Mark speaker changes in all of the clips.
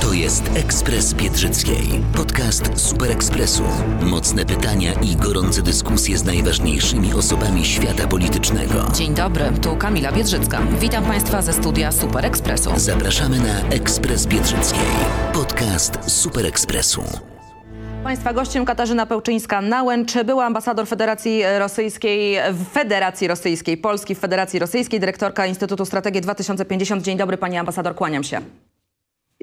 Speaker 1: To jest Ekspres Biedrzyckiej. Podcast Super Ekspresu. Mocne pytania i gorące dyskusje z najważniejszymi osobami świata politycznego.
Speaker 2: Dzień dobry, tu Kamila Biedrzycka. Witam Państwa ze studia Super Ekspresu.
Speaker 1: Zapraszamy na Ekspres Biedrzyckiej. Podcast Super Ekspresu.
Speaker 2: Państwa gościem Katarzyna Pełczyńska-Nałęcz, była ambasador Federacji Rosyjskiej w Federacji Rosyjskiej, Polski w Federacji Rosyjskiej, dyrektorka Instytutu Strategii 2050. Dzień dobry Pani ambasador, kłaniam się.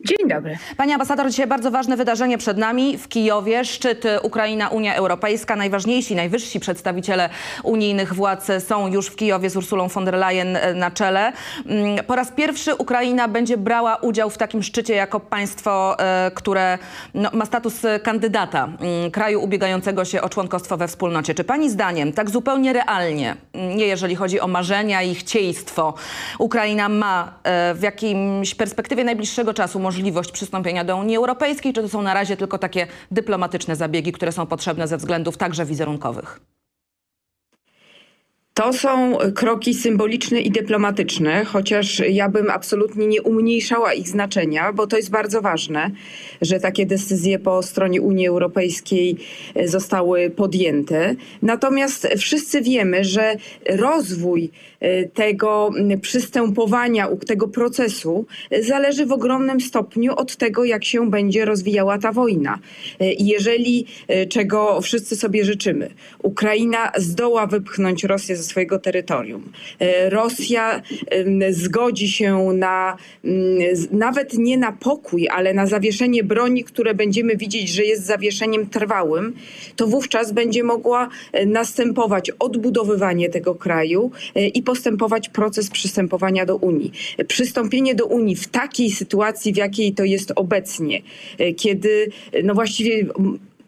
Speaker 3: Dzień dobry.
Speaker 2: Pani ambasador, dzisiaj bardzo ważne wydarzenie przed nami w Kijowie. Szczyt Ukraina-Unia Europejska. Najważniejsi, najwyżsi przedstawiciele unijnych władz są już w Kijowie z Ursulą von der Leyen na czele. Mm, Po raz pierwszy Ukraina będzie brała udział w takim szczycie jako państwo, e, które no, ma status kandydata mm, kraju ubiegającego się o członkostwo we wspólnocie. Czy pani zdaniem, tak zupełnie realnie, mm, nie jeżeli chodzi o marzenia i chcieństwo, Ukraina ma w jakimś perspektywie najbliższego czasu możliwość przystąpienia do Unii Europejskiej, czy to są na razie tylko takie dyplomatyczne zabiegi, które są potrzebne ze względów także wizerunkowych?
Speaker 3: To są kroki symboliczne i dyplomatyczne, chociaż ja bym absolutnie nie umniejszała ich znaczenia, bo to jest bardzo ważne, że takie decyzje po stronie Unii Europejskiej e, zostały podjęte. Natomiast wszyscy wiemy, że rozwój e, tego przystępowania, tego procesu e, zależy w ogromnym stopniu od tego, jak się będzie rozwijała ta wojna. Jeżeli, czego wszyscy sobie życzymy, Ukraina zdoła wypchnąć Rosję ze swojego terytorium. E, Rosja zgodzi się na nawet nie na pokój, ale na zawieszenie broni, które będziemy widzieć, że jest zawieszeniem trwałym, to wówczas będzie mogła e, następować odbudowywanie tego kraju e, i postępować proces przystępowania do Unii. Przystąpienie do Unii w takiej sytuacji, w jakiej to jest obecnie, kiedy no właściwie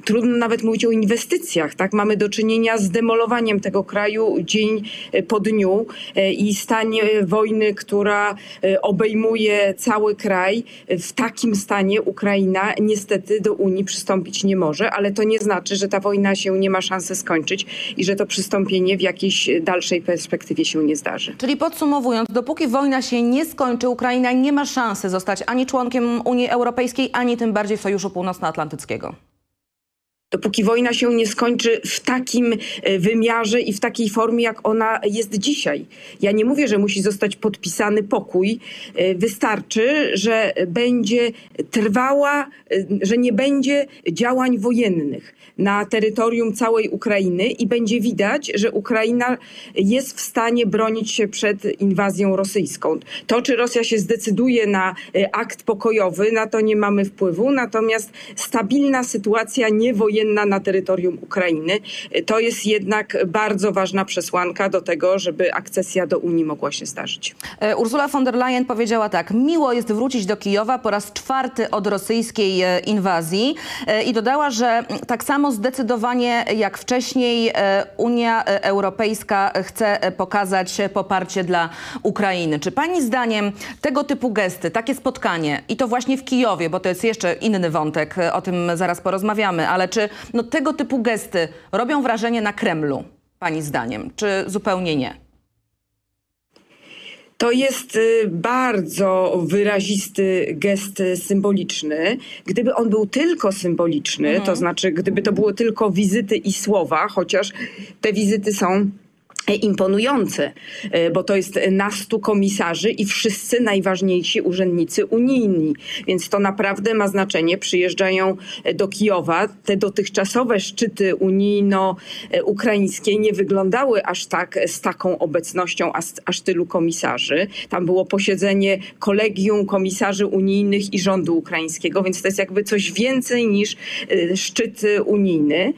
Speaker 3: Trudno nawet mówić o inwestycjach, tak? Mamy do czynienia z demolowaniem tego kraju dzień e, po dniu e, i stanie wojny, która e, obejmuje cały kraj. W takim stanie Ukraina niestety do Unii przystąpić nie może, ale to nie znaczy, że ta wojna się nie ma szansy skończyć i że to przystąpienie w jakiejś dalszej perspektywie się nie zdarzy.
Speaker 2: Czyli podsumowując, dopóki wojna się nie skończy, Ukraina nie ma szansy zostać ani członkiem Unii Europejskiej, ani tym bardziej Sojuszu Północnoatlantyckiego.
Speaker 3: Dopóki wojna się nie skończy w takim e, wymiarze i w takiej formie, jak ona jest dzisiaj. Ja nie mówię, że musi zostać podpisany pokój. E, Wystarczy, że będzie trwała, e, że nie będzie działań wojennych na terytorium całej Ukrainy i będzie widać, że Ukraina jest w stanie bronić się przed inwazją rosyjską. To, czy Rosja się zdecyduje na akt pokojowy, na to nie mamy wpływu, natomiast stabilna sytuacja niewojenna na terytorium Ukrainy e, to jest jednak bardzo ważna przesłanka do tego, żeby akcesja do Unii mogła się zdarzyć.
Speaker 2: E, Ursula von der Leyen powiedziała tak: Miło jest wrócić do Kijowa po raz czwarty od rosyjskiej e, inwazji i dodała, że tak samo zdecydowanie jak wcześniej Unia Europejska chce pokazać poparcie dla Ukrainy. Czy pani zdaniem tego typu gesty, takie spotkanie i to właśnie w Kijowie, bo to jest jeszcze inny wątek, o tym zaraz porozmawiamy, ale czy no, tego typu gesty robią wrażenie na Kremlu, pani zdaniem, czy zupełnie nie?
Speaker 3: To jest y, bardzo wyrazisty gest symboliczny. Gdyby on był tylko symboliczny, to znaczy gdyby to było tylko wizyty i słowa, chociaż te wizyty są e, imponujące, e, bo to jest na stu komisarzy i wszyscy najważniejsi urzędnicy unijni, więc to naprawdę ma znaczenie. Przyjeżdżają e, do Kijowa. Te dotychczasowe szczyty unijno-ukraińskie nie wyglądały aż tak z taką obecnością aż, tylu komisarzy. Tam było posiedzenie kolegium komisarzy unijnych i rządu ukraińskiego, więc to jest jakby coś więcej niż e, szczyt unijny.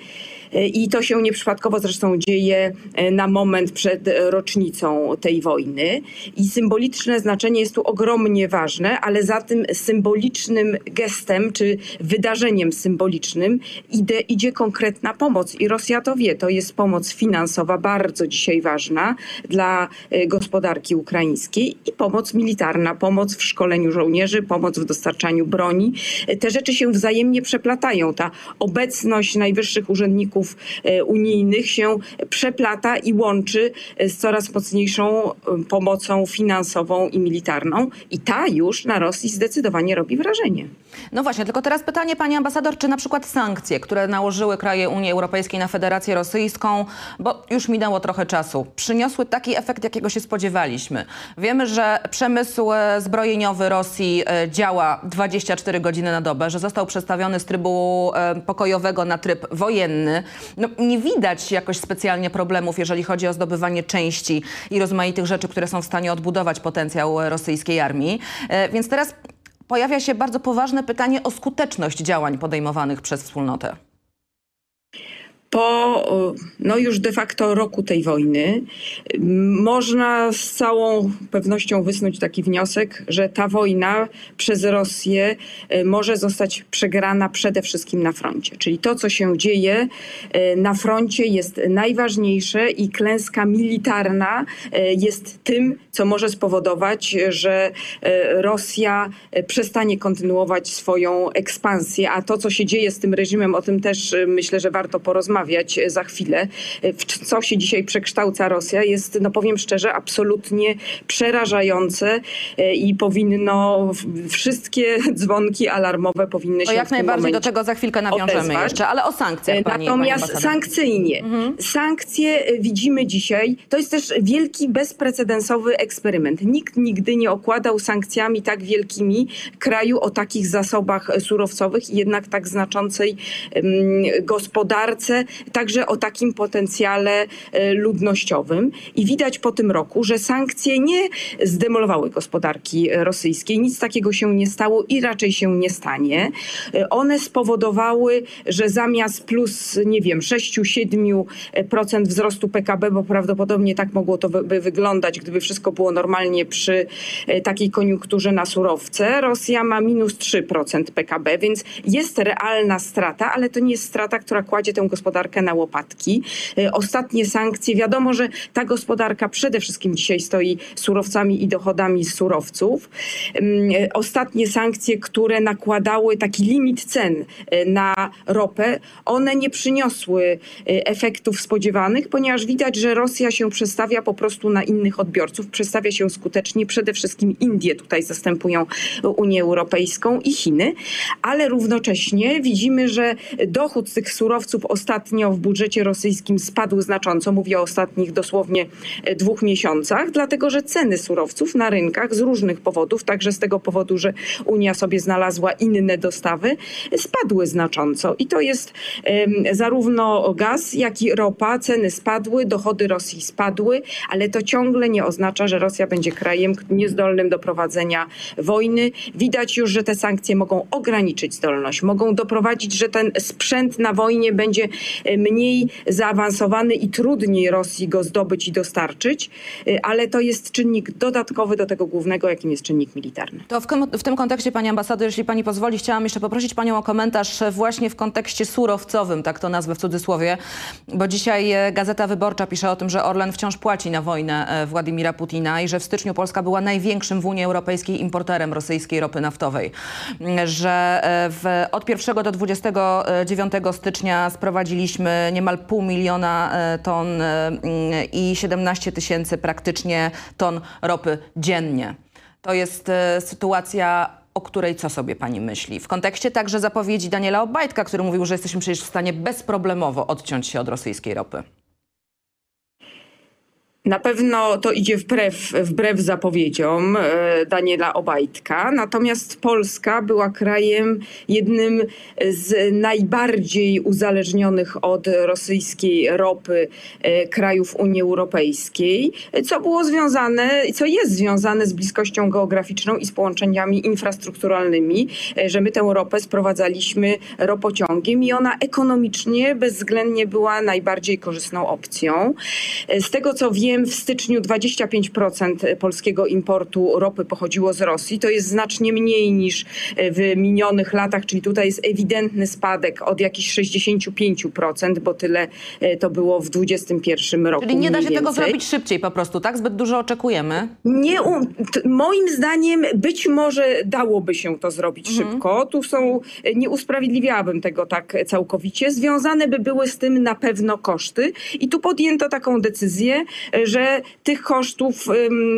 Speaker 3: I to się nieprzypadkowo zresztą dzieje na moment przed rocznicą tej wojny. I symboliczne znaczenie jest tu ogromnie ważne, ale za tym symbolicznym gestem czy wydarzeniem symbolicznym idzie, idzie konkretna pomoc. I Rosja to wie. To jest pomoc finansowa, bardzo dzisiaj ważna dla gospodarki ukraińskiej i pomoc militarna, pomoc w szkoleniu żołnierzy, pomoc w dostarczaniu broni. Te rzeczy się wzajemnie przeplatają. Ta obecność najwyższych urzędników e, unijnych się przeplata i łączy z coraz mocniejszą e, pomocą finansową i militarną. I ta już na Rosji zdecydowanie robi wrażenie.
Speaker 2: No właśnie, tylko teraz pytanie pani ambasador, czy na przykład sankcje, które nałożyły kraje Unii Europejskiej na Federację Rosyjską, bo już minęło trochę czasu, przyniosły taki efekt, jakiego się spodziewaliśmy. Wiemy, że przemysł e, zbrojeniowy Rosji działa 24 godziny na dobę, że został przestawiony z trybu pokojowego na tryb wojenny. No, nie widać jakoś specjalnie problemów, jeżeli chodzi o zdobywanie części i rozmaitych rzeczy, które są w stanie odbudować potencjał rosyjskiej armii. E, więc teraz pojawia się bardzo poważne pytanie o skuteczność działań podejmowanych przez wspólnotę
Speaker 3: po no już de facto roku tej wojny można z całą pewnością wysnuć taki wniosek, że ta wojna przez Rosję e, może zostać przegrana przede wszystkim na froncie. Czyli to, co się dzieje e, na froncie jest najważniejsze i klęska militarna e, jest tym, co może spowodować, że Rosja przestanie kontynuować swoją ekspansję, a to, co się dzieje z tym reżimem, o tym też myślę, że warto porozmawiać rozmawiać za chwilę, w co się dzisiaj przekształca Rosja, jest, no powiem szczerze, absolutnie przerażające e, i powinno, wszystkie dzwonki alarmowe powinny się
Speaker 2: to jak najbardziej do tego za chwilkę nawiążemy odezwać. jeszcze, ale o sankcjach pani
Speaker 3: Natomiast
Speaker 2: pani
Speaker 3: sankcyjnie. Mhm. Sankcje e, widzimy dzisiaj, to jest też wielki, bezprecedensowy eksperyment. Nikt nigdy nie okładał sankcjami tak wielkimi kraju o takich zasobach surowcowych i jednak tak znaczącej gospodarce, także o takim potencjale e, ludnościowym. I widać po tym roku, że sankcje nie zdemolowały gospodarki rosyjskiej. Nic takiego się nie stało i raczej się nie stanie. E, one spowodowały, że zamiast plus, nie wiem, 6-7% wzrostu PKB, bo prawdopodobnie tak mogło to by wyglądać, gdyby wszystko było normalnie przy e, takiej koniunkturze na surowce, Rosja ma minus 3% PKB, więc jest realna strata, ale to nie jest strata, która kładzie tę gospodarkę gospodarkę na łopatki. Y, ostatnie sankcje, wiadomo, że ta gospodarka przede wszystkim dzisiaj stoi surowcami i dochodami z surowców. Y, ostatnie sankcje, które nakładały taki limit cen y, na ropę, one nie przyniosły efektów spodziewanych, ponieważ widać, że Rosja się przestawia po prostu na innych odbiorców, przestawia się skutecznie. Przede wszystkim Indie tutaj zastępują Unię Europejską i Chiny, ale równocześnie widzimy, że dochód z tych surowców ostatnio ostatnio w budżecie rosyjskim spadł znacząco. Mówię o ostatnich dosłownie e, dwóch miesiącach, dlatego że ceny surowców na rynkach z różnych powodów, także z tego powodu, że Unia sobie znalazła inne dostawy, spadły znacząco. I to jest zarówno gaz, jak i ropa. Ceny spadły, dochody Rosji spadły, ale to ciągle nie oznacza, że Rosja będzie krajem niezdolnym do prowadzenia wojny. Widać już, że te sankcje mogą ograniczyć zdolność, mogą doprowadzić, że ten sprzęt na wojnie będzie mniej zaawansowany i trudniej Rosji go zdobyć i dostarczyć, e, ale to jest czynnik dodatkowy do tego głównego, jakim jest czynnik militarny.
Speaker 2: To w, w tym kontekście, pani ambasador, jeśli pani pozwoli, chciałam jeszcze poprosić panią o komentarz właśnie w kontekście surowcowym, tak to nazwę w cudzysłowie, bo dzisiaj e, Gazeta Wyborcza pisze o tym, że Orlen wciąż płaci na wojnę Władimira Putina i że w styczniu Polska była największym w Unii Europejskiej importerem rosyjskiej ropy naftowej. Że w, od 1 do 29 stycznia sprowadziliśmy mieliśmy niemal pół miliona e, ton e, mm, i 17 tysięcy praktycznie ton ropy dziennie. To jest e, sytuacja o której co sobie pani myśli? W kontekście także zapowiedzi Daniela Obajtka, który mówił, że jesteśmy przecież w stanie bezproblemowo odciąć się od rosyjskiej ropy.
Speaker 3: Na pewno to idzie wbrew, wbrew zapowiedziom e, Daniela Obajtka, natomiast Polska była krajem jednym z najbardziej uzależnionych od rosyjskiej ropy e, krajów Unii Europejskiej, co było związane, co jest związane z bliskością geograficzną i z połączeniami infrastrukturalnymi, e, że my tę ropę sprowadzaliśmy ropociągiem i ona ekonomicznie bezwzględnie była najbardziej korzystną opcją. Z tego co wiem, w styczniu 25% polskiego importu ropy pochodziło z Rosji. To jest znacznie mniej niż w minionych latach, czyli tutaj jest ewidentny spadek od jakichś 65%, bo tyle e, to było w 2021 roku.
Speaker 2: Czyli nie da się
Speaker 3: mniej
Speaker 2: tego
Speaker 3: więcej.
Speaker 2: zrobić szybciej po prostu, tak? Zbyt dużo oczekujemy.
Speaker 3: Nie, moim zdaniem być może dałoby się to zrobić szybko. Tu są, nie usprawiedliwiałabym tego tak całkowicie. Związane by były z tym na pewno koszty i tu podjęto taką decyzję, że tych kosztów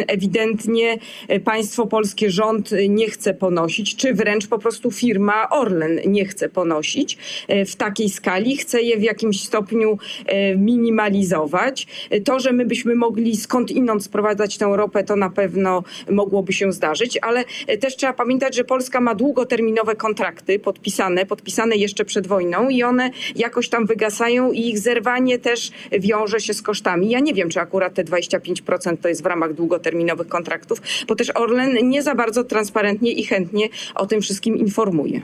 Speaker 3: ewidentnie e, państwo polskie, rząd e, nie chce ponosić, czy wręcz po prostu firma Orlen nie chce ponosić e, w takiej skali, chce je w jakimś stopniu minimalizować. To, że my byśmy mogli skądinąd sprowadzać tę ropę, to na pewno mogłoby się zdarzyć, ale też trzeba pamiętać, że Polska ma długoterminowe kontrakty podpisane, podpisane jeszcze przed wojną i one jakoś tam wygasają i ich zerwanie też wiąże się z kosztami. Ja nie wiem, czy akurat te 25% to jest w ramach długoterminowych kontraktów, bo też Orlen nie za bardzo transparentnie i chętnie o tym wszystkim informuje.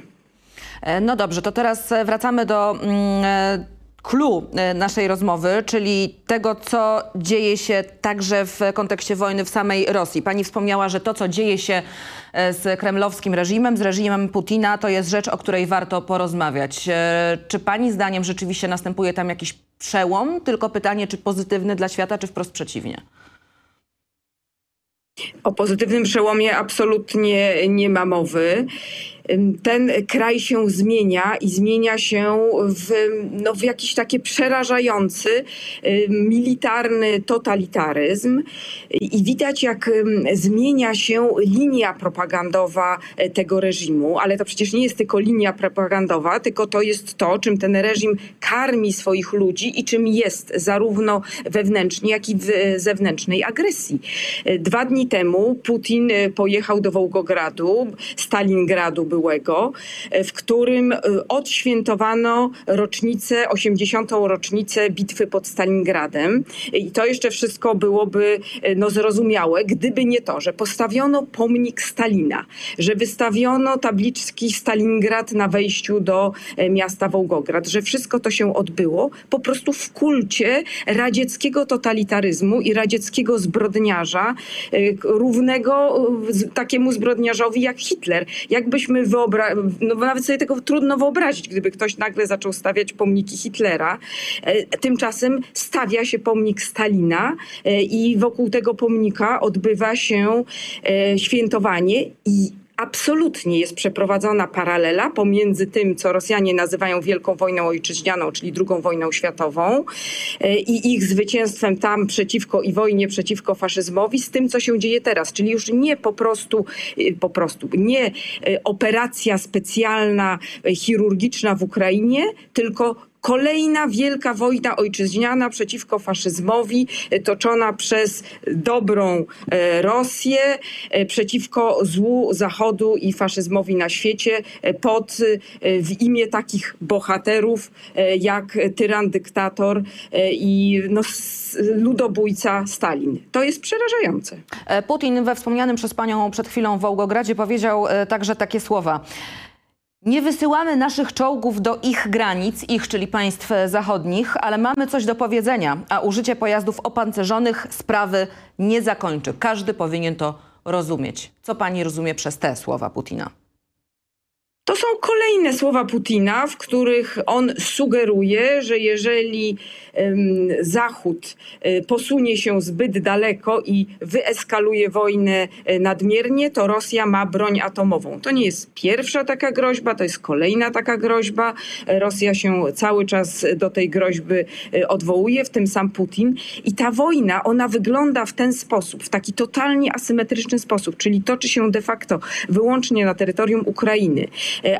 Speaker 2: E, No dobrze, to teraz wracamy do mm, e, clue e, naszej rozmowy, czyli tego, co dzieje się także w kontekście wojny w samej Rosji. Pani wspomniała, że to, co dzieje się e, z kremlowskim reżimem, z reżimem Putina, to jest rzecz, o której warto porozmawiać. E, Czy pani zdaniem rzeczywiście następuje tam jakiś przełom? Tylko pytanie, czy pozytywny dla świata, czy wprost przeciwnie?
Speaker 3: O pozytywnym przełomie absolutnie nie ma mowy. Ten kraj się zmienia i zmienia się w, no, w jakiś taki przerażający militarny totalitaryzm. I widać, jak zmienia się linia propagandowa e, tego reżimu, ale to przecież nie jest tylko linia propagandowa, tylko to jest to, czym ten reżim karmi swoich ludzi i czym jest zarówno wewnętrznie, jak i w e, zewnętrznej agresji. E, Dwa dni temu Putin pojechał do Wołgogradu, Stalingradu byłego, e, w którym e, odświętowano rocznicę, 80. rocznicę bitwy pod Stalingradem. I to jeszcze wszystko byłoby e, no, zrozumiałe, gdyby nie to, że postawiono pomnik Stalina, że wystawiono tabliczki Stalingrad na wejściu do miasta Wołgograd, że wszystko to się odbyło po prostu w kulcie radzieckiego totalitaryzmu i radzieckiego zbrodniarza, równego takiemu zbrodniarzowi jak Hitler. Jakbyśmy wyobra... no nawet sobie tego trudno wyobrazić, gdyby ktoś nagle zaczął stawiać pomniki Hitlera. E, Tymczasem stawia się pomnik Stalina e, i wokół tego pomnika odbywa się e, świętowanie i Absolutnie jest przeprowadzona paralela pomiędzy tym, co Rosjanie nazywają Wielką Wojną Ojczyźnianą, czyli II wojną światową e, i ich zwycięstwem tam przeciwko i wojnie przeciwko faszyzmowi, z tym, co się dzieje teraz. Czyli już nie po prostu, e, po prostu nie e, operacja specjalna, chirurgiczna w Ukrainie, tylko Kolejna wielka wojna ojczyźniana przeciwko faszyzmowi, e, toczona przez dobrą e, Rosję, e, przeciwko złu Zachodu i faszyzmowi na świecie, pod, w imię takich bohaterów jak tyran, dyktator i no, ludobójca Stalin. To jest przerażające.
Speaker 2: Putin we wspomnianym przez panią przed chwilą w Wołgogradzie powiedział także takie słowa. Nie wysyłamy naszych czołgów do ich granic, ich, czyli państw zachodnich, ale mamy coś do powiedzenia, a użycie pojazdów opancerzonych sprawy nie zakończy. Każdy powinien to rozumieć. Co pani rozumie przez te słowa Putina?
Speaker 3: To są kolejne słowa Putina, w których on sugeruje, że jeżeli Zachód e, posunie się zbyt daleko i wyeskaluje wojnę e, nadmiernie, to Rosja ma broń atomową. To nie jest pierwsza taka groźba, to jest kolejna taka groźba. Rosja się cały czas do tej groźby e, odwołuje, w tym sam Putin. I ta wojna, ona wygląda w ten sposób, w taki totalnie asymetryczny sposób, czyli toczy się de facto wyłącznie na terytorium Ukrainy.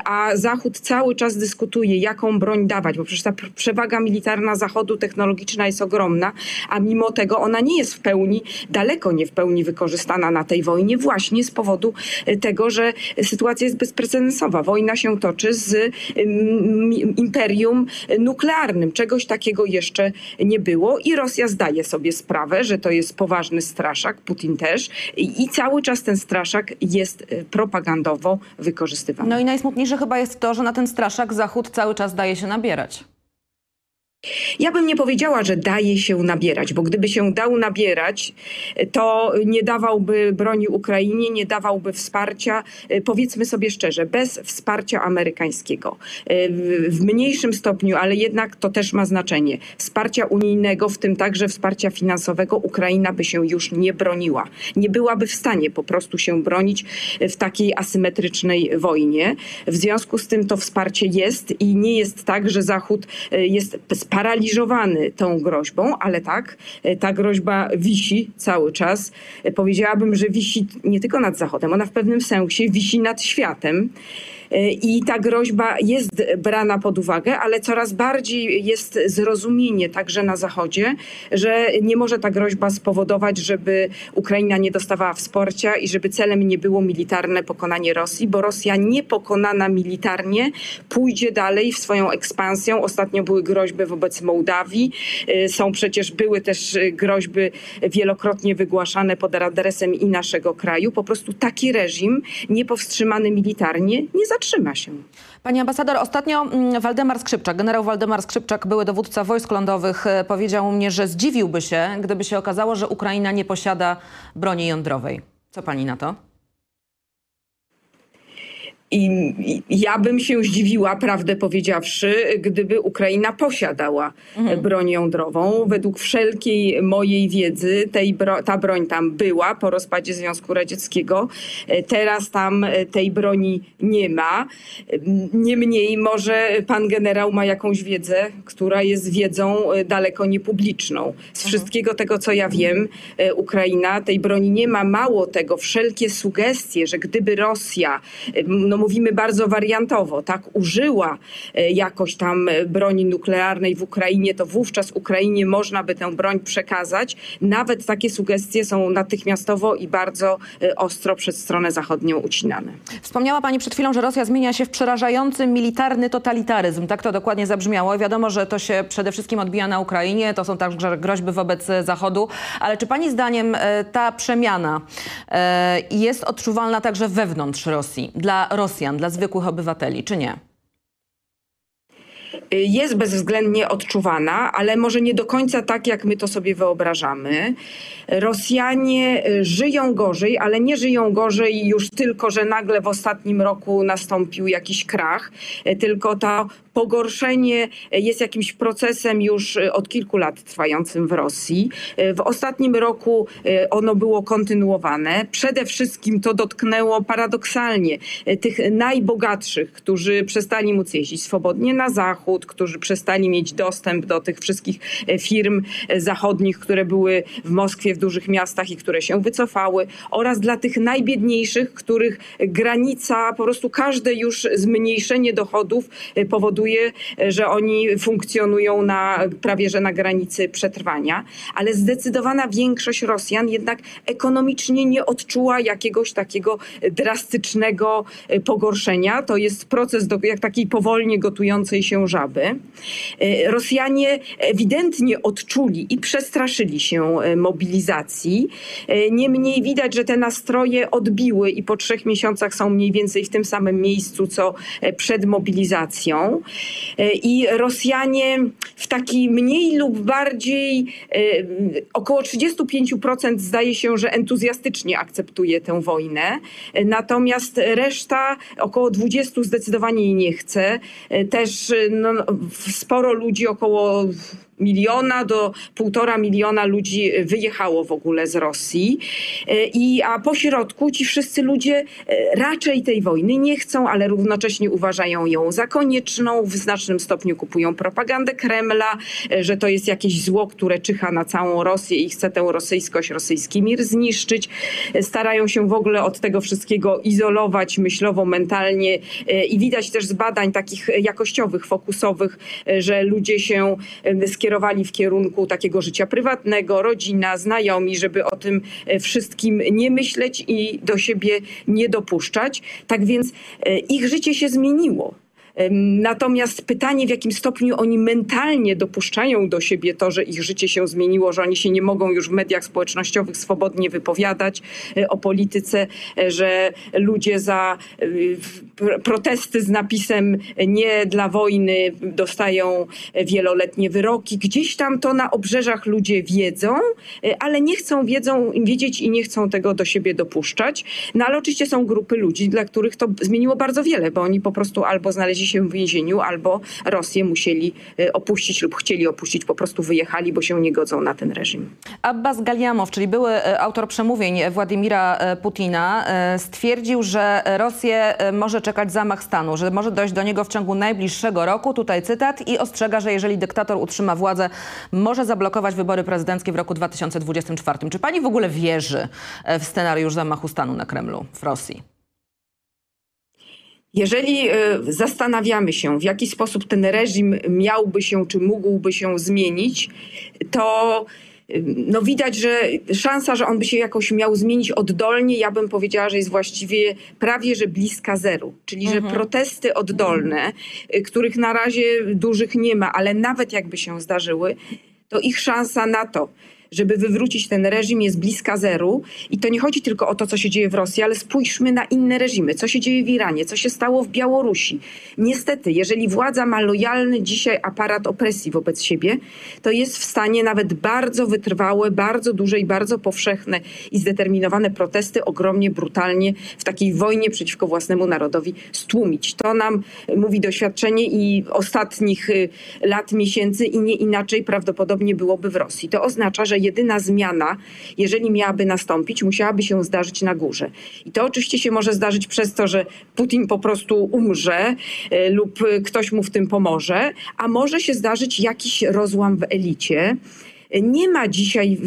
Speaker 3: A Zachód cały czas dyskutuje, jaką broń dawać, bo przecież ta przewaga militarna Zachodu technologiczna jest ogromna, a mimo tego ona nie jest w pełni, daleko nie w pełni wykorzystana na tej wojnie, właśnie z powodu tego, że sytuacja jest bezprecedensowa. Wojna się toczy z imperium nuklearnym. Czegoś takiego jeszcze nie było i Rosja zdaje sobie sprawę, że to jest poważny straszak, Putin też i cały czas ten straszak jest e, propagandowo wykorzystywany.
Speaker 2: No i chyba jest to, że na ten straszak Zachód cały czas daje się nabierać.
Speaker 3: Ja bym nie powiedziała, że daje się nabierać, bo gdyby się dał nabierać, to nie dawałby broni Ukrainie, nie dawałby wsparcia, e, powiedzmy sobie szczerze, bez wsparcia amerykańskiego. E, w mniejszym stopniu, ale jednak to też ma znaczenie. Wsparcia unijnego, w tym także wsparcia finansowego, Ukraina by się już nie broniła. Nie byłaby w stanie po prostu się bronić w takiej asymetrycznej wojnie. W związku z tym to wsparcie jest i nie jest tak, że Zachód e, jest sparaliżowany tą groźbą, ale tak, e, ta groźba wisi cały czas. E, powiedziałabym, że wisi nie tylko nad Zachodem, ona w pewnym sensie wisi nad światem. E, I ta groźba jest brana pod uwagę, ale coraz bardziej jest zrozumienie także na Zachodzie, że nie może ta groźba spowodować, żeby Ukraina nie dostawała wsparcia i żeby celem nie było militarne pokonanie Rosji, bo Rosja niepokonana militarnie pójdzie dalej w swoją ekspansją. Ostatnio były groźby wobec Mołdawii. E, są przecież, były też groźby wielokrotnie wygłaszane pod adresem i naszego kraju. Po prostu taki reżim niepowstrzymany militarnie nie zatrzyma się.
Speaker 2: Pani ambasador, ostatnio mm, Waldemar Skrzypczak, generał Waldemar Skrzypczak, były dowódca wojsk lądowych, e, powiedział mnie, że zdziwiłby się, gdyby się okazało, że Ukraina nie posiada broni jądrowej. Co pani na to?
Speaker 3: I ja bym się zdziwiła, prawdę powiedziawszy, gdyby Ukraina posiadała mhm. broń jądrową. Według wszelkiej mojej wiedzy tej bro ta broń tam była po rozpadzie Związku Radzieckiego. Teraz tam tej broni nie ma. Niemniej może pan generał ma jakąś wiedzę, która jest wiedzą daleko niepubliczną. Z mhm. wszystkiego tego, co ja wiem, Ukraina tej broni nie ma. Mało tego, wszelkie sugestie, że gdyby Rosja no no mówimy bardzo wariantowo, tak, użyła e, jakoś tam e, broni nuklearnej w Ukrainie, to wówczas Ukrainie można by tę broń przekazać. Nawet takie sugestie są natychmiastowo i bardzo e, ostro przez stronę zachodnią ucinane.
Speaker 2: Wspomniała Pani przed chwilą, że Rosja zmienia się w przerażający militarny totalitaryzm. Tak to dokładnie zabrzmiało. Wiadomo, że to się przede wszystkim odbija na Ukrainie. To są także groźby wobec Zachodu. Ale czy Pani zdaniem ta przemiana jest odczuwalna także wewnątrz Rosji, dla Rosji? Rosjan, dla zwykłych obywateli, czy nie?
Speaker 3: jest bezwzględnie odczuwana, ale może nie do końca tak, jak my to sobie wyobrażamy. Rosjanie żyją gorzej, ale nie żyją gorzej już tylko, że nagle w ostatnim roku nastąpił jakiś krach, tylko to pogorszenie jest jakimś procesem już od kilku lat trwającym w Rosji. W ostatnim roku ono było kontynuowane. Przede wszystkim to dotknęło paradoksalnie tych najbogatszych, którzy przestali móc jeździć swobodnie na zachód, którzy przestali mieć dostęp do tych wszystkich firm zachodnich, które były w Moskwie, w dużych miastach i które się wycofały, oraz dla tych najbiedniejszych, których granica, po prostu każde już zmniejszenie dochodów powoduje, powoduje, że oni funkcjonują na, prawie że na granicy przetrwania, ale zdecydowana większość Rosjan jednak ekonomicznie nie odczuła jakiegoś takiego drastycznego e, pogorszenia. To jest proces do, jak takiej powolnie gotującej się żaby. E, Rosjanie ewidentnie odczuli i przestraszyli się e, mobilizacji. Niemniej widać, że te nastroje odbiły i po trzech miesiącach są mniej więcej w tym samym miejscu, co przed mobilizacją. I Rosjanie w taki mniej lub bardziej e, około 35% zdaje się, że entuzjastycznie akceptuje tę wojnę. Natomiast reszta, około 20 zdecydowanie jej nie chce. E, też no, sporo ludzi, około miliona do półtora miliona ludzi wyjechało w ogóle z Rosji. I, a po środku ci wszyscy ludzie raczej tej wojny nie chcą, ale równocześnie uważają ją za konieczną, w znacznym stopniu kupują propagandę Kremla, że to jest jakieś zło, które czyha na całą Rosję i chce tę rosyjskość, rosyjski mir zniszczyć. Starają się w ogóle od tego wszystkiego izolować myślowo, mentalnie i widać też z badań takich jakościowych, fokusowych, że ludzie się skierowali w kierunku takiego życia prywatnego, rodzina, znajomi, żeby o tym wszystkim nie myśleć i do siebie nie dopuszczać. Tak więc ich życie się zmieniło. Natomiast pytanie, w jakim stopniu oni mentalnie dopuszczają do siebie to, że ich życie się zmieniło, że oni się nie mogą już w mediach społecznościowych swobodnie wypowiadać e, o polityce, e, że ludzie za e, protesty z napisem nie dla wojny dostają wieloletnie wyroki. Gdzieś tam to na obrzeżach ludzie wiedzą, ale nie chcą wiedzą, wiedzieć i nie chcą tego do siebie dopuszczać. No ale oczywiście są grupy ludzi, dla których to zmieniło bardzo wiele, bo oni po prostu albo znaleźli się w więzieniu, albo Rosję musieli e, opuścić lub chcieli opuścić, po prostu wyjechali, bo się nie godzą na ten reżim.
Speaker 2: Abbas Galiamow, czyli były e, autor przemówień Władimira e, Putina, stwierdził, że Rosję może czekać zamach stanu, że może dojść do niego w ciągu najbliższego roku. Tutaj cytat i ostrzega, że jeżeli dyktator utrzyma władzę, może zablokować wybory prezydenckie w roku 2024. Czy pani w ogóle wierzy w scenariusz zamachu stanu na Kremlu w Rosji?
Speaker 3: Jeżeli e, zastanawiamy się, w jaki sposób ten reżim miałby się, czy mógłby się zmienić, to e, no widać, że szansa, że on by się jakoś miał zmienić oddolnie, ja bym powiedziała, że jest właściwie prawie, że bliska zeru. Czyli, mhm. że protesty oddolne, e, których na razie dużych nie ma, ale nawet jakby się zdarzyły, to ich szansa na to, żeby wywrócić ten reżim jest bliska zeru. I to nie chodzi tylko o to, co się dzieje w Rosji, ale spójrzmy na inne reżimy. Co się dzieje w Iranie, co się stało w Białorusi. Niestety, jeżeli władza ma lojalny dzisiaj aparat opresji wobec siebie, to jest w stanie nawet bardzo wytrwałe, bardzo duże i bardzo powszechne i zdeterminowane protesty ogromnie brutalnie w takiej wojnie przeciwko własnemu narodowi stłumić. To nam mówi doświadczenie i ostatnich y, lat, miesięcy i nie inaczej prawdopodobnie byłoby w Rosji. To oznacza, że jedyna zmiana, jeżeli miałaby nastąpić, musiałaby się zdarzyć na górze. I to oczywiście się może zdarzyć przez to, że Putin po prostu umrze e, lub ktoś mu w tym pomoże, a może się zdarzyć jakiś rozłam w elicie. Nie ma dzisiaj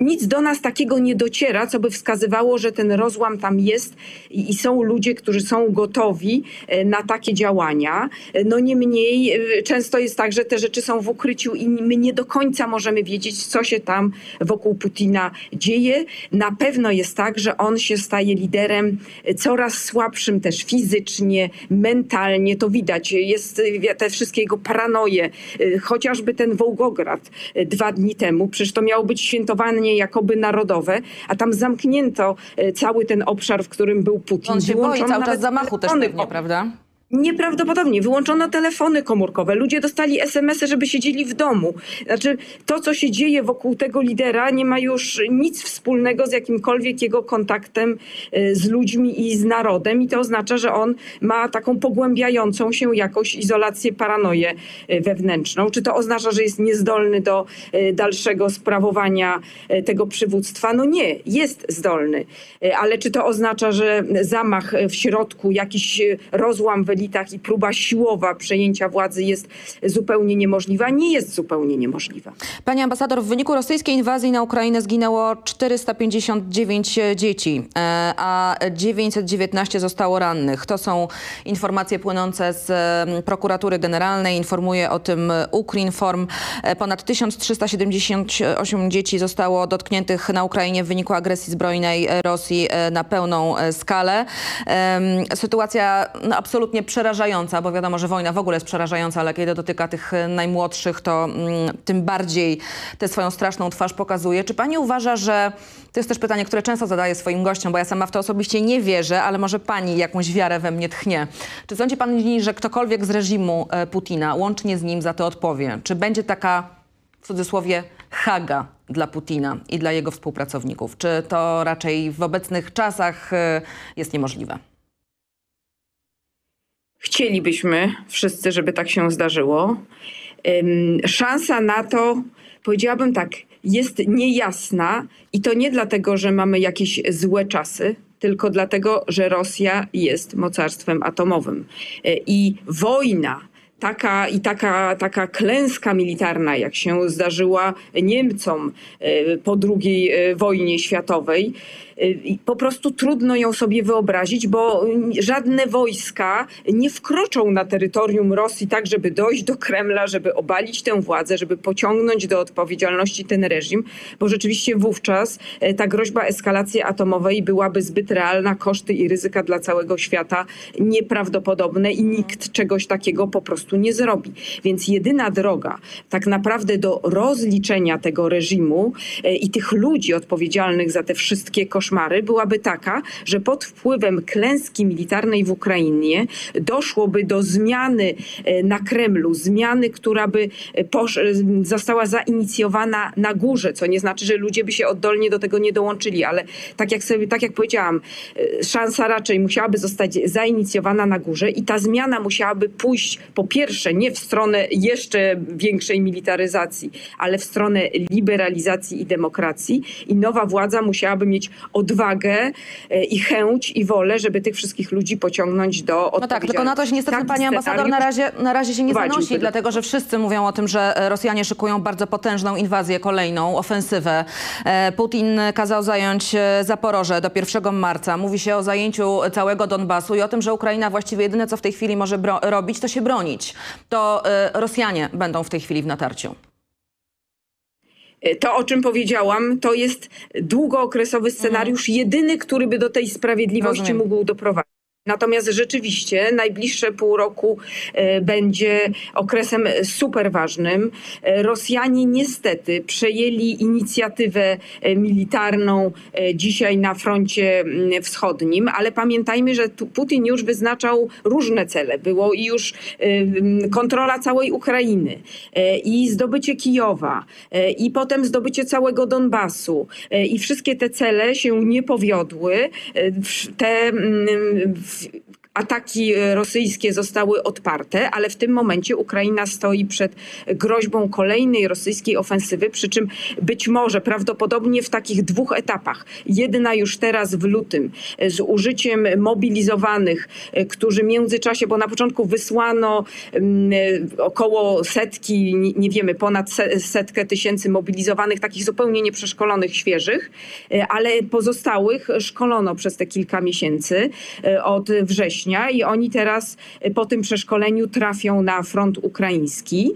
Speaker 3: nic do nas takiego nie dociera, co by wskazywało, że ten rozłam tam jest i, i są ludzie, którzy są gotowi e, na takie działania. E, no niemniej e, często jest tak, że te rzeczy są w ukryciu i my nie do końca możemy wiedzieć, co się tam wokół Putina dzieje. Na pewno jest tak, że on się staje liderem coraz słabszym też fizycznie, mentalnie. To widać. Jest te wszystkie jego paranoje. Chociażby ten Wołgograd dwa dni temu. Przecież to miało być świętowanie świętowanie jakoby narodowe, a tam zamknięto e, cały ten obszar, w którym był Putin.
Speaker 2: On się boi cały czas zamachu też pewnie, prawda?
Speaker 3: Nieprawdopodobnie. Wyłączono telefony komórkowe. Ludzie dostali SMS-y, żeby siedzieli w domu. Znaczy, to, co się dzieje wokół tego lidera, nie ma już nic wspólnego z jakimkolwiek jego kontaktem y, z ludźmi i z narodem. I to oznacza, że on ma taką pogłębiającą się jakoś izolację, paranoję y, wewnętrzną. Czy to oznacza, że jest niezdolny do y, dalszego sprawowania tego przywództwa? No nie, jest zdolny. Ale czy to oznacza, że zamach w środku, jakiś rozłam w elitach i próba siłowa przejęcia władzy jest zupełnie niemożliwa. Nie jest zupełnie niemożliwa.
Speaker 2: Pani ambasador, w wyniku rosyjskiej inwazji na Ukrainę zginęło 459 dzieci, e, a 919 zostało rannych. To są informacje płynące z prokuratury generalnej. Informuje o tym Ukrinform. E, ponad 1378 dzieci zostało dotkniętych na Ukrainie w wyniku agresji zbrojnej Rosji e, na pełną skalę. Sytuacja no, absolutnie przerażająca, bo wiadomo, że wojna w ogóle jest przerażająca, ale kiedy dotyka tych e, najmłodszych, to mm, tym bardziej tę swoją straszną twarz pokazuje. Czy pani uważa, że to jest też pytanie, które często zadaję swoim gościom, bo ja sama w to osobiście nie wierzę, ale może pani jakąś wiarę we mnie tchnie. Czy sądzi pani, że ktokolwiek z reżimu e, Putina łącznie z nim za to odpowie? Czy będzie taka w cudzysłowie haga dla Putina i dla jego współpracowników? Czy to raczej w obecnych czasach e, jest niemożliwe?
Speaker 3: Chcielibyśmy wszyscy, żeby tak się zdarzyło. szansa na to, powiedziałabym tak, jest niejasna i to nie dlatego, że mamy jakieś złe czasy, tylko dlatego, że Rosja jest mocarstwem atomowym. E, I wojna taka i taka, taka klęska militarna, jak się zdarzyła Niemcom e, po II e, wojnie światowej, po prostu trudno ją sobie wyobrazić, bo żadne wojska nie wkroczą na terytorium Rosji tak, żeby dojść do Kremla, żeby obalić tę władzę, żeby pociągnąć do odpowiedzialności ten reżim, bo rzeczywiście wówczas e, ta groźba eskalacji atomowej byłaby zbyt realna, koszty i ryzyka dla całego świata nieprawdopodobne i nikt czegoś takiego po prostu nie zrobi. Więc jedyna droga tak naprawdę do rozliczenia tego reżimu i tych ludzi odpowiedzialnych za te wszystkie koszty, koszmary byłaby taka, że pod wpływem klęski militarnej w Ukrainie doszłoby do zmiany e, na Kremlu, zmiany, która by e, e, została zainicjowana na górze, co nie znaczy, że ludzie by się oddolnie do tego nie dołączyli, ale tak jak sobie, tak jak powiedziałam, szansa raczej musiałaby zostać zainicjowana na górze i ta zmiana musiałaby pójść po pierwsze nie w stronę jeszcze większej militaryzacji, ale w stronę liberalizacji i demokracji i nowa władza musiałaby mieć odwagę e, i chęć i wolę, żeby tych wszystkich ludzi pociągnąć do odpowiedzialności.
Speaker 2: No tak, tylko na to się niestety pani ambasador na razie, na razie się nie zanosi, dlatego że wszyscy mówią o tym, że e, Rosjanie szykują bardzo potężną inwazję kolejną, ofensywę. E, Putin kazał zająć Zaporoże do 1 marca. Mówi się o zajęciu całego Donbasu i o tym, że Ukraina właściwie jedyne co w tej chwili może robić, to się bronić. To Rosjanie będą w tej chwili w natarciu.
Speaker 3: To, o czym powiedziałam, to jest długookresowy scenariusz, mhm. jedyny, który by do tej sprawiedliwości Rozumiem. mógł doprowadzić. Natomiast rzeczywiście najbliższe pół roku e, będzie okresem super ważnym. E, Rosjanie niestety przejęli inicjatywę e, militarną dzisiaj na froncie mm, wschodnim, ale pamiętajmy, że Putin już wyznaczał różne cele. Było i już kontrola całej Ukrainy i zdobycie Kijowa i potem zdobycie całego Donbasu i wszystkie te cele się nie powiodły. Te 嗯。Ataki e, rosyjskie zostały odparte, ale w tym momencie Ukraina stoi przed groźbą kolejnej rosyjskiej ofensywy, przy czym być może prawdopodobnie w takich dwóch etapach. Jedna już teraz w lutym e, z użyciem mobilizowanych, e, którzy w międzyczasie, bo na początku wysłano mm, około setki, nie wiemy, ponad setkę tysięcy mobilizowanych, takich zupełnie nieprzeszkolonych, świeżych, ale pozostałych szkolono przez te kilka miesięcy od września i oni teraz y, po tym przeszkoleniu trafią na front ukraiński.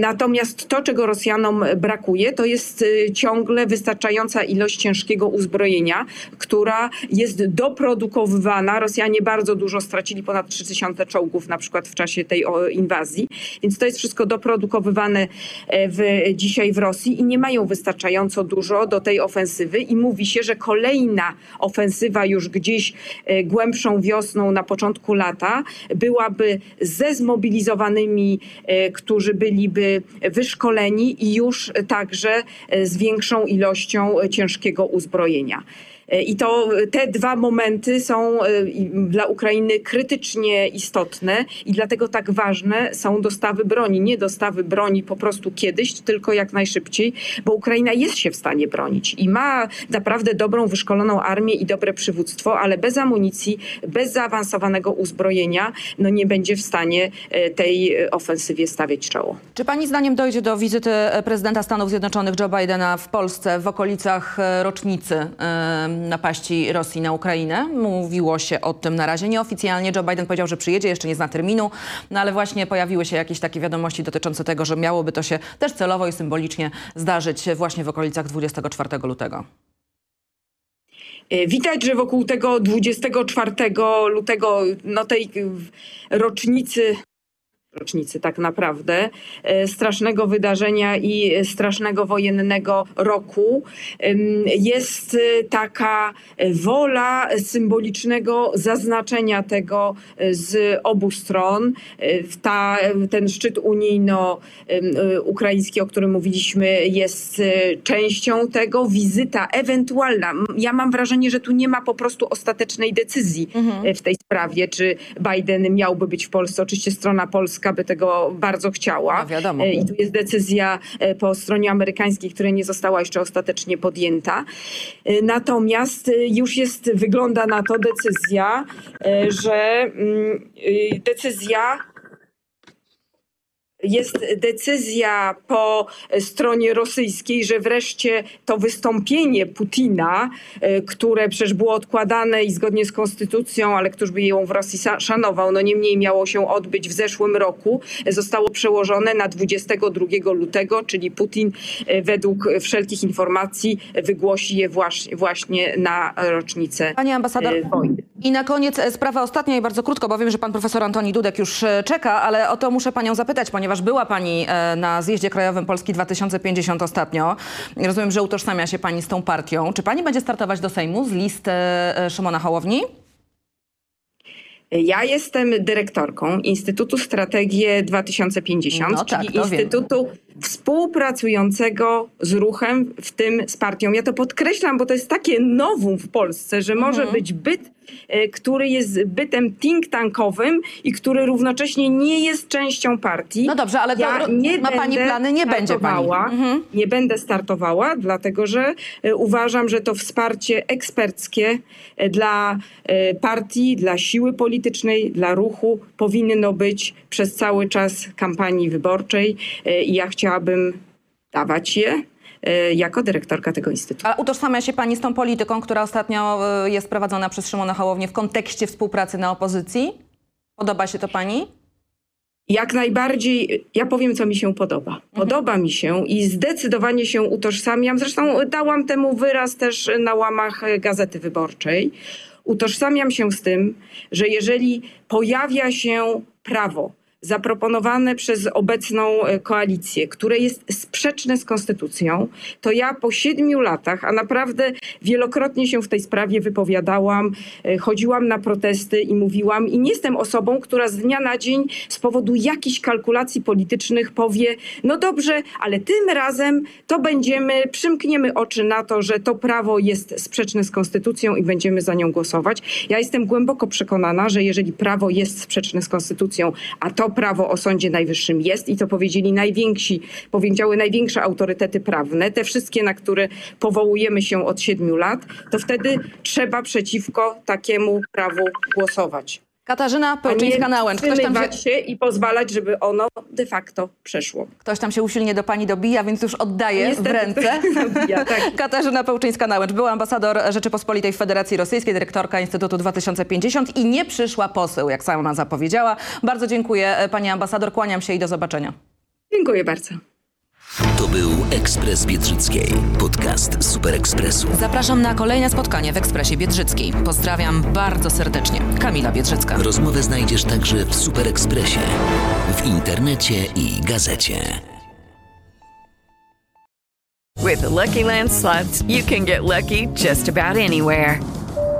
Speaker 3: Natomiast to, czego Rosjanom brakuje, to jest y, ciągle wystarczająca ilość ciężkiego uzbrojenia, która jest doprodukowywana. Rosjanie bardzo dużo stracili, ponad 3000 czołgów na przykład w czasie tej inwazji, więc to jest wszystko doprodukowywane e, w, dzisiaj w Rosji i nie mają wystarczająco dużo do tej ofensywy i mówi się, że kolejna ofensywa już gdzieś e, głębszą wiosną na początku lata byłaby ze zmobilizowanymi, e, którzy byliby wyszkoleni i już także z większą ilością ciężkiego uzbrojenia. E, I to te dwa momenty są e, dla Ukrainy krytycznie istotne i dlatego tak ważne są dostawy broni. Nie dostawy broni po prostu kiedyś, tylko jak najszybciej, bo Ukraina jest się w stanie bronić i ma naprawdę dobrą, wyszkoloną armię i dobre przywództwo, ale bez amunicji, bez zaawansowanego uzbrojenia, no nie będzie w stanie e, tej ofensywie stawiać czoło.
Speaker 2: Czy pani zdaniem dojdzie do wizyty prezydenta Stanów Zjednoczonych Joe Bidena w Polsce w okolicach rocznicy napaści Rosji na Ukrainę. Mówiło się o tym na razie nieoficjalnie. Joe Biden powiedział, że przyjedzie, jeszcze nie zna terminu, no ale właśnie pojawiły się jakieś takie wiadomości dotyczące tego, że miałoby to się też celowo i symbolicznie zdarzyć właśnie w okolicach 24 lutego.
Speaker 3: E, widać, że wokół tego 24 lutego, no tej rocznicy rocznicy tak naprawdę, e, strasznego wydarzenia i strasznego wojennego roku, jest e, taka wola symbolicznego zaznaczenia tego e, z obu stron. Ta, ten szczyt unijno-ukraiński, o którym mówiliśmy, jest częścią tego. Wizyta ewentualna. Ja mam wrażenie, że tu nie ma po prostu ostatecznej decyzji mhm. w tej sprawie, czy Biden miałby być w Polsce. Oczywiście strona polska Polska by tego bardzo chciała.
Speaker 2: No wiadomo.
Speaker 3: E, I tu jest decyzja e, po stronie amerykańskiej, która nie została jeszcze ostatecznie podjęta. E, Natomiast już jest, wygląda na to decyzja, że mm, decyzja jest decyzja po stronie rosyjskiej, że wreszcie to wystąpienie Putina, e, które przecież było odkładane i zgodnie z konstytucją, ale któż by ją w Rosji szanował, no niemniej miało się odbyć w zeszłym roku, zostało przełożone na 22 lutego, czyli Putin e, według wszelkich informacji wygłosi je właśnie, na rocznicę
Speaker 2: Pani ambasador,
Speaker 3: e, wojny.
Speaker 2: i na koniec sprawa ostatnia i bardzo krótko, bo wiem, że pan profesor Antoni Dudek już czeka, ale o to muszę panią zapytać, ponieważ była pani e, na zjeździe krajowym Polski 2050 ostatnio. Rozumiem, że utożsamia się pani z tą partią. Czy pani będzie startować do Sejmu z list e, e, Szymona Hołowni?
Speaker 3: Ja jestem dyrektorką Instytutu Strategie 2050,
Speaker 2: No tak,
Speaker 3: czyli
Speaker 2: to wiem.
Speaker 3: Instytutu współpracującego z ruchem, w tym z partią. Ja to podkreślam, bo to jest takie nowum w Polsce, że może
Speaker 2: Mhm.
Speaker 3: być byt, który jest bytem think tankowym i który równocześnie nie jest częścią partii.
Speaker 2: No dobrze, ale to
Speaker 3: ja
Speaker 2: ro-
Speaker 3: nie
Speaker 2: ma pani plany? Nie będzie pani. Mhm.
Speaker 3: Nie będę startowała, dlatego że e, uważam, że to wsparcie eksperckie e, dla e, partii, dla siły politycznej, dla ruchu powinno być przez cały czas kampanii wyborczej e, i ja chciałabym dawać je e, jako dyrektorka tego instytutu.
Speaker 2: A utożsamia się pani z tą polityką, która ostatnio e, jest prowadzona przez Szymona Hołownię w kontekście współpracy na opozycji? Podoba się to pani?
Speaker 3: Jak najbardziej, ja powiem, co mi się podoba. Podoba mi się i zdecydowanie się utożsamiam. Zresztą dałam temu wyraz też na łamach Gazety Wyborczej. Utożsamiam się z tym, że jeżeli pojawia się prawo zaproponowane przez obecną e, koalicję, które jest sprzeczne z konstytucją, to ja po siedmiu latach, a naprawdę wielokrotnie się w tej sprawie wypowiadałam, e, chodziłam na protesty i mówiłam i nie jestem osobą, która z dnia na dzień z powodu jakichś kalkulacji politycznych powie, no dobrze, ale tym razem to będziemy, przymkniemy oczy na to, że to prawo jest sprzeczne z konstytucją i będziemy za nią głosować. Ja jestem głęboko przekonana, że jeżeli prawo jest sprzeczne z konstytucją, a to prawo o Sądzie Najwyższym jest i to powiedzieli najwięksi, powiedziały największe autorytety prawne, te wszystkie, na które powołujemy się od siedmiu lat, to wtedy trzeba przeciwko takiemu prawu głosować.
Speaker 2: Katarzyna Pełczyńska-Nałęcz. Ktoś tam, się,
Speaker 3: się i pozwalać, żeby ono de facto przeszło.
Speaker 2: ktoś tam się usilnie do pani dobija, więc już oddaję w
Speaker 3: Niestety
Speaker 2: ręce.
Speaker 3: dobija, tak.
Speaker 2: Katarzyna Pełczyńska-Nałęcz, była ambasador Rzeczypospolitej w Federacji Rosyjskiej, dyrektorka Instytutu 2050 i nie przyszła poseł, jak sama zapowiedziała. Bardzo dziękuję e, pani ambasador, kłaniam się i do zobaczenia.
Speaker 3: Dziękuję bardzo.
Speaker 1: To był Ekspres Biedrzyckiej, podcast Super Ekspresu.
Speaker 4: Zapraszam na kolejne spotkanie w Ekspresie Biedrzyckiej. Pozdrawiam bardzo serdecznie. Kamila Biedrzycka.
Speaker 1: Rozmowę znajdziesz także w Super Ekspresie, w internecie i gazecie.
Speaker 5: With the Lucky Land slots, you can get lucky just about anywhere.